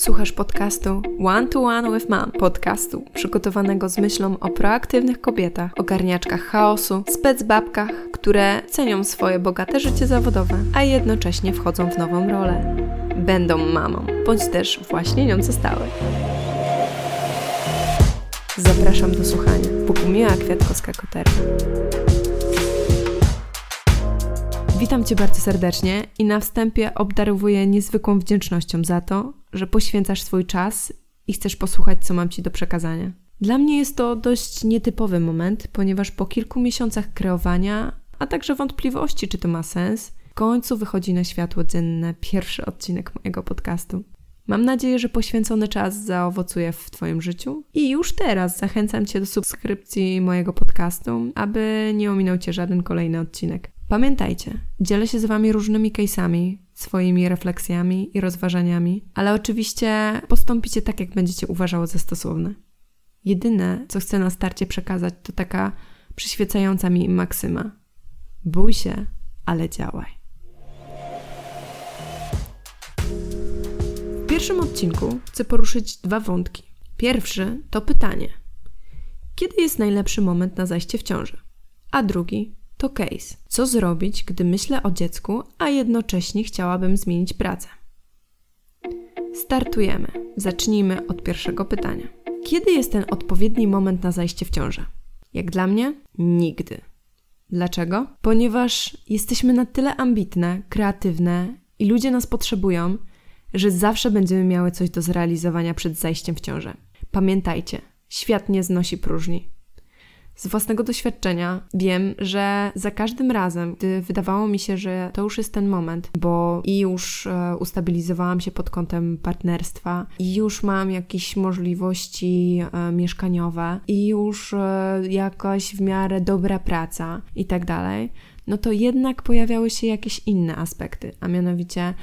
Słuchasz podcastu One to One with Mom, podcastu przygotowanego z myślą o proaktywnych kobietach, ogarniaczkach chaosu, specbabkach, które cenią swoje bogate życie zawodowe, a jednocześnie wchodzą w nową rolę. Będą mamą, bądź też właśnie nią zostały. Zapraszam do słuchania. Bogumiła Kwiatkowska-Koterka. Witam Cię bardzo serdecznie i na wstępie obdarowuję niezwykłą wdzięcznością za to, że poświęcasz swój czas i chcesz posłuchać, co mam Ci do przekazania. Dla mnie jest to dość nietypowy moment, ponieważ po kilku miesiącach kreowania, a także wątpliwości, czy to ma sens, w końcu wychodzi na światło dzienne pierwszy odcinek mojego podcastu. Mam nadzieję, że poświęcony czas zaowocuje w Twoim życiu i już teraz zachęcam Cię do subskrypcji mojego podcastu, aby nie ominął Cię żaden kolejny odcinek. Pamiętajcie, dzielę się z Wami różnymi case'ami, swoimi refleksjami i rozważaniami, ale oczywiście postąpicie tak, jak będziecie uważały za stosowne. Jedyne, co chcę na starcie przekazać, to taka przyświecająca mi maksyma. Bój się, ale działaj. W pierwszym odcinku chcę poruszyć dwa wątki. Pierwszy to pytanie: kiedy jest najlepszy moment na zajście w ciąży? A drugi to case. Co zrobić, gdy myślę o dziecku, a jednocześnie chciałabym zmienić pracę? Startujemy. Zacznijmy od pierwszego pytania. Kiedy jest ten odpowiedni moment na zajście w ciążę? Jak dla mnie, nigdy. Dlaczego? Ponieważ jesteśmy na tyle ambitne, kreatywne i ludzie nas potrzebują, że zawsze będziemy miały coś do zrealizowania przed zajściem w ciążę. Pamiętajcie, świat nie znosi próżni. Z własnego doświadczenia wiem, że za każdym razem, gdy wydawało mi się, że to już jest ten moment, bo i już e, ustabilizowałam się pod kątem partnerstwa, i już mam jakieś możliwości e, mieszkaniowe, i już e, jakaś w miarę dobra praca i tak dalej, no to jednak pojawiały się jakieś inne aspekty, a mianowicie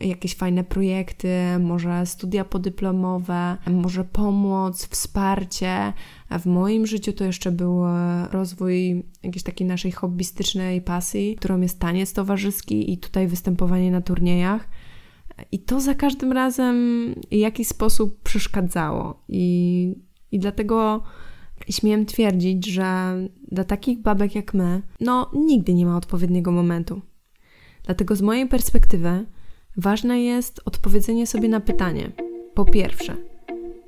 jakieś fajne projekty, może studia podyplomowe, może pomoc, wsparcie. W moim życiu to jeszcze był e, rozwój jakiejś takiej naszej hobbystycznej pasji, którą jest taniec towarzyski i tutaj występowanie na turniejach. I to za każdym razem w jakiś sposób przeszkadzało. I, i dlatego śmiem twierdzić, że dla takich babek jak my, no nigdy nie ma odpowiedniego momentu. Dlatego z mojej perspektywy ważne jest odpowiedzenie sobie na pytanie: po pierwsze,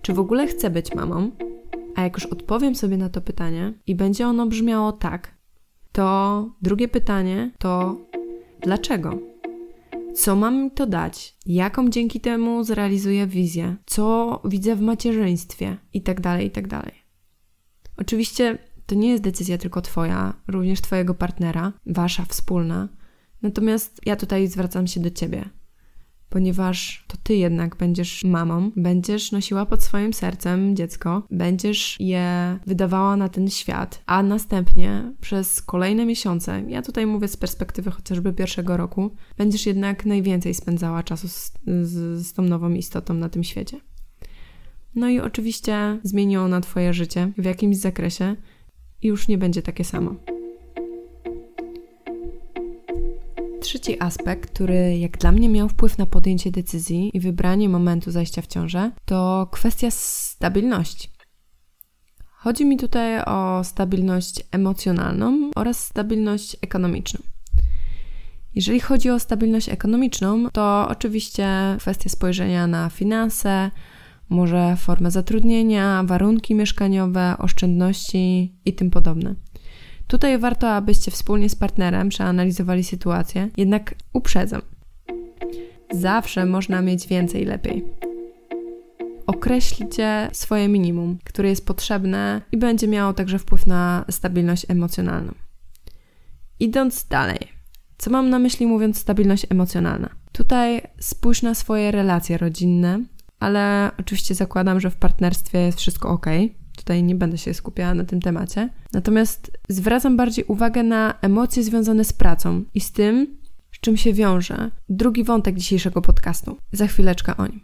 czy w ogóle chcę być mamą? A jak już odpowiem sobie na to pytanie i będzie ono brzmiało tak, to drugie pytanie to dlaczego? Co mam mi to dać? Jaką dzięki temu zrealizuję wizję? Co widzę w macierzyństwie? I tak dalej, i tak dalej. Oczywiście to nie jest decyzja tylko Twoja, również Twojego partnera, Wasza wspólna. Natomiast ja tutaj zwracam się do Ciebie, ponieważ to Ty jednak będziesz mamą, będziesz nosiła pod swoim sercem dziecko, będziesz je wydawała na ten świat, a następnie przez kolejne miesiące, ja tutaj mówię z perspektywy chociażby pierwszego roku, będziesz jednak najwięcej spędzała czasu z, z, z tą nową istotą na tym świecie. No i oczywiście zmieni ona Twoje życie w jakimś zakresie i już nie będzie takie samo. Trzeci aspekt, który jak dla mnie miał wpływ na podjęcie decyzji i wybranie momentu zajścia w ciążę, to kwestia stabilności. Chodzi mi tutaj o stabilność emocjonalną oraz stabilność ekonomiczną. Jeżeli chodzi o stabilność ekonomiczną, to oczywiście kwestia spojrzenia na finanse, może formę zatrudnienia, warunki mieszkaniowe, oszczędności i tym podobne. Tutaj warto, abyście wspólnie z partnerem przeanalizowali sytuację, jednak uprzedzam. Zawsze można mieć więcej lepiej. Określcie swoje minimum, które jest potrzebne i będzie miało także wpływ na stabilność emocjonalną. Idąc dalej, co mam na myśli mówiąc stabilność emocjonalna? Tutaj spójrz na swoje relacje rodzinne, ale oczywiście zakładam, że w partnerstwie jest wszystko ok. Tutaj nie będę się skupiała na tym temacie. Natomiast zwracam bardziej uwagę na emocje związane z pracą i z tym, z czym się wiąże drugi wątek dzisiejszego podcastu. Za chwileczkę o nim.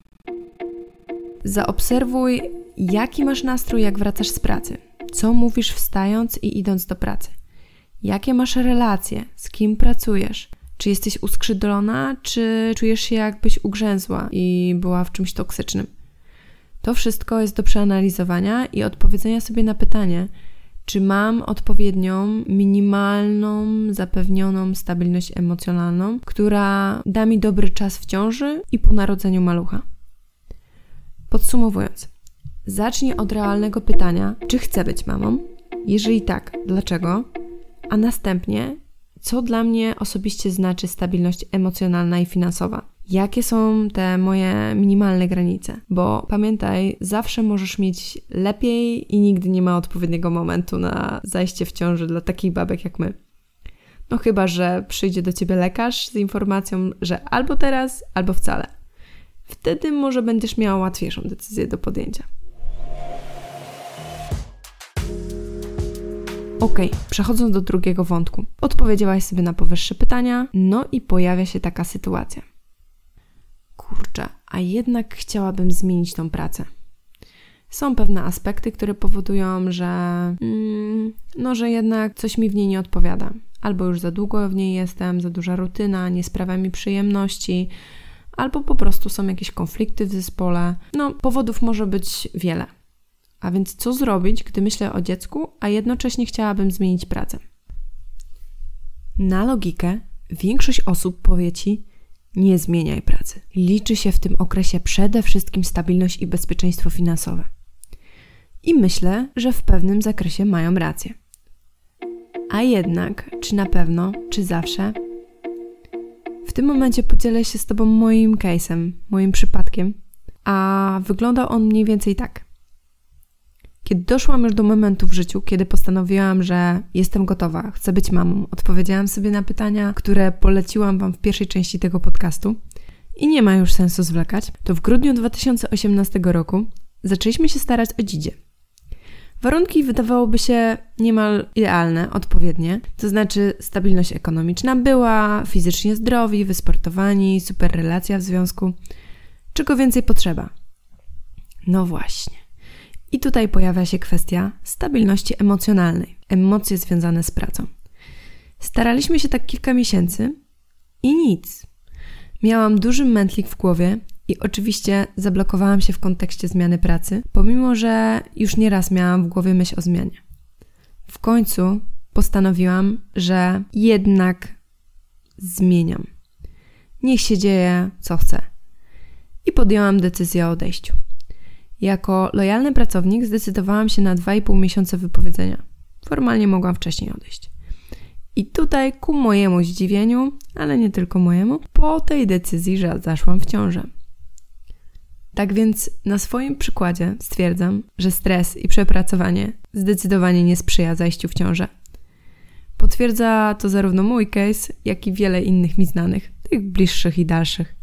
Zaobserwuj, jaki masz nastrój, jak wracasz z pracy. Co mówisz wstając i idąc do pracy? Jakie masz relacje? Z kim pracujesz? Czy jesteś uskrzydlona, czy czujesz się jakbyś ugrzęzła i była w czymś toksycznym? To wszystko jest do przeanalizowania i odpowiedzenia sobie na pytanie, czy mam odpowiednią, minimalną, zapewnioną stabilność emocjonalną, która da mi dobry czas w ciąży i po narodzeniu malucha. Podsumowując, zacznij od realnego pytania, czy chcę być mamą? Jeżeli tak, dlaczego? A następnie, co dla mnie osobiście znaczy stabilność emocjonalna i finansowa? Jakie są te moje minimalne granice? Bo pamiętaj, zawsze możesz mieć lepiej i nigdy nie ma odpowiedniego momentu na zajście w ciąży dla takich babek jak my. No chyba, że przyjdzie do ciebie lekarz z informacją, że albo teraz, albo wcale. Wtedy może będziesz miała łatwiejszą decyzję do podjęcia. Ok, przechodząc do drugiego wątku. Odpowiedziałaś sobie na powyższe pytania, no i pojawia się taka sytuacja. Kurczę, a jednak chciałabym zmienić tą pracę. Są pewne aspekty, które powodują, że mm, no, że jednak coś mi w niej nie odpowiada. Albo już za długo w niej jestem, za duża rutyna, nie sprawia mi przyjemności, albo po prostu są jakieś konflikty w zespole. No, powodów może być wiele. A więc co zrobić, gdy myślę o dziecku, a jednocześnie chciałabym zmienić pracę? Na logikę większość osób powie ci: nie zmieniaj pracy. Liczy się w tym okresie przede wszystkim stabilność i bezpieczeństwo finansowe. I myślę, że w pewnym zakresie mają rację. A jednak, czy na pewno, czy zawsze? W tym momencie podzielę się z Tobą moim case'em, moim przypadkiem, a wyglądał on mniej więcej tak. Kiedy doszłam już do momentu w życiu, kiedy postanowiłam, że jestem gotowa, chcę być mamą, odpowiedziałam sobie na pytania, które poleciłam Wam w pierwszej części tego podcastu i nie ma już sensu zwlekać, to w grudniu 2018 roku zaczęliśmy się starać o dzidzie. Warunki wydawałoby się niemal idealne, odpowiednie, to znaczy stabilność ekonomiczna była, fizycznie zdrowi, wysportowani, super relacja w związku. Czego więcej potrzeba? No właśnie. I tutaj pojawia się kwestia stabilności emocjonalnej, emocje związane z pracą. Staraliśmy się tak kilka miesięcy i nic. Miałam duży mętlik w głowie i oczywiście zablokowałam się w kontekście zmiany pracy, pomimo że już nieraz miałam w głowie myśl o zmianie. W końcu postanowiłam, że jednak zmieniam. Niech się dzieje, co chcę. I podjęłam decyzję o odejściu. Jako lojalny pracownik zdecydowałam się na 2,5 miesiące wypowiedzenia. Formalnie mogłam wcześniej odejść. I tutaj, ku mojemu zdziwieniu, ale nie tylko mojemu, po tej decyzji że zaszłam w ciążę. Tak więc na swoim przykładzie stwierdzam, że stres i przepracowanie zdecydowanie nie sprzyja zajściu w ciążę. Potwierdza to zarówno mój case, jak i wiele innych mi znanych, tych bliższych i dalszych.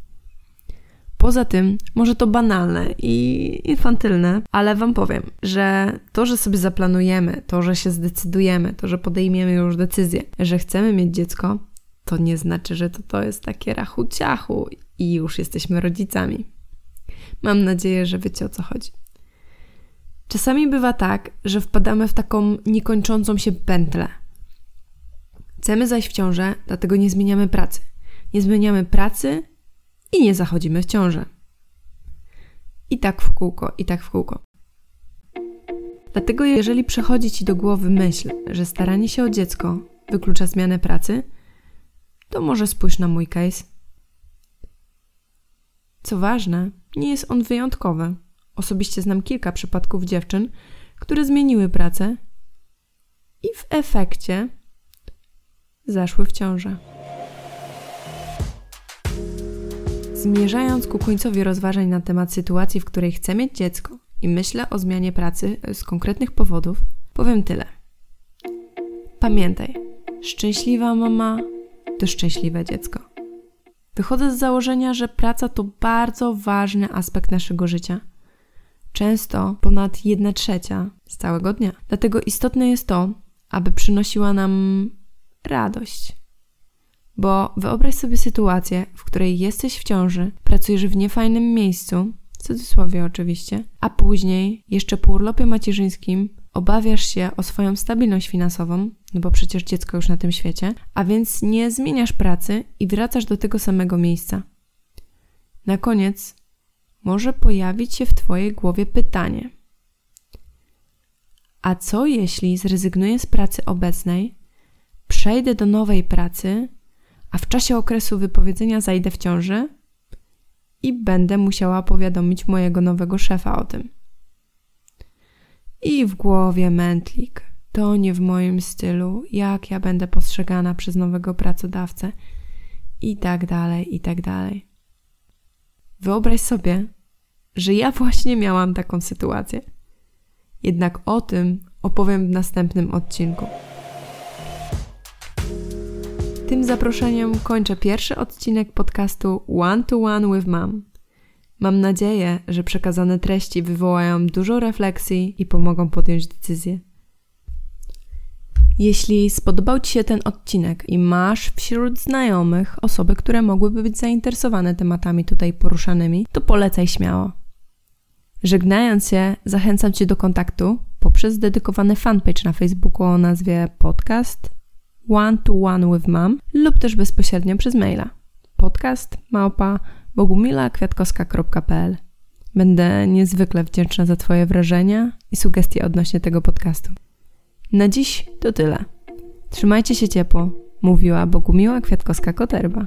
Poza tym, może to banalne i infantylne, ale Wam powiem, że to, że sobie zaplanujemy, to, że się zdecydujemy, to, że podejmiemy już decyzję, że chcemy mieć dziecko, to nie znaczy, że to, to jest takie rachu ciachu i już jesteśmy rodzicami. Mam nadzieję, że wiecie o co chodzi. Czasami bywa tak, że wpadamy w taką niekończącą się pętlę. Chcemy zajść w ciążę, dlatego nie zmieniamy pracy. Nie zmieniamy pracy, i nie zachodzimy w ciążę. I tak w kółko, i tak w kółko. Dlatego, jeżeli przechodzi ci do głowy myśl, że staranie się o dziecko wyklucza zmianę pracy, to może spójrz na mój case. Co ważne, nie jest on wyjątkowy. Osobiście znam kilka przypadków dziewczyn, które zmieniły pracę i w efekcie zaszły w ciążę. Zmierzając ku końcowi rozważań na temat sytuacji, w której chcę mieć dziecko i myślę o zmianie pracy z konkretnych powodów, powiem tyle. Pamiętaj, szczęśliwa mama to szczęśliwe dziecko. Wychodzę z założenia, że praca to bardzo ważny aspekt naszego życia. Często ponad 1 trzecia z całego dnia. Dlatego istotne jest to, aby przynosiła nam radość, bo wyobraź sobie sytuację, w której jesteś w ciąży, pracujesz w niefajnym miejscu, w cudzysłowie oczywiście, a później, jeszcze po urlopie macierzyńskim, obawiasz się o swoją stabilność finansową, no bo przecież dziecko już na tym świecie, a więc nie zmieniasz pracy i wracasz do tego samego miejsca. Na koniec może pojawić się w Twojej głowie pytanie: A co jeśli zrezygnuję z pracy obecnej, przejdę do nowej pracy, a w czasie okresu wypowiedzenia zajdę w ciąży i będę musiała powiadomić mojego nowego szefa o tym? I w głowie mętlik. To nie w moim stylu, jak ja będę postrzegana przez nowego pracodawcę, i tak dalej, i tak dalej. Wyobraź sobie, że ja właśnie miałam taką sytuację. Jednak o tym opowiem w następnym odcinku. Tym zaproszeniem kończę pierwszy odcinek podcastu One to One with Mom. Mam nadzieję, że przekazane treści wywołają dużo refleksji i pomogą podjąć decyzję. Jeśli spodobał Ci się ten odcinek i masz wśród znajomych osoby, które mogłyby być zainteresowane tematami tutaj poruszanymi, to polecaj śmiało. Żegnając się, zachęcam Cię do kontaktu poprzez dedykowany fanpage na Facebooku o nazwie podcast One to One with Mom lub też bezpośrednio przez maila podcast małpa bogumilakwiatkowska.pl Będę niezwykle wdzięczna za Twoje wrażenia i sugestie odnośnie tego podcastu. Na dziś to tyle. Trzymajcie się ciepło, mówiła Bogumiła Kwiatkowska-Koterba.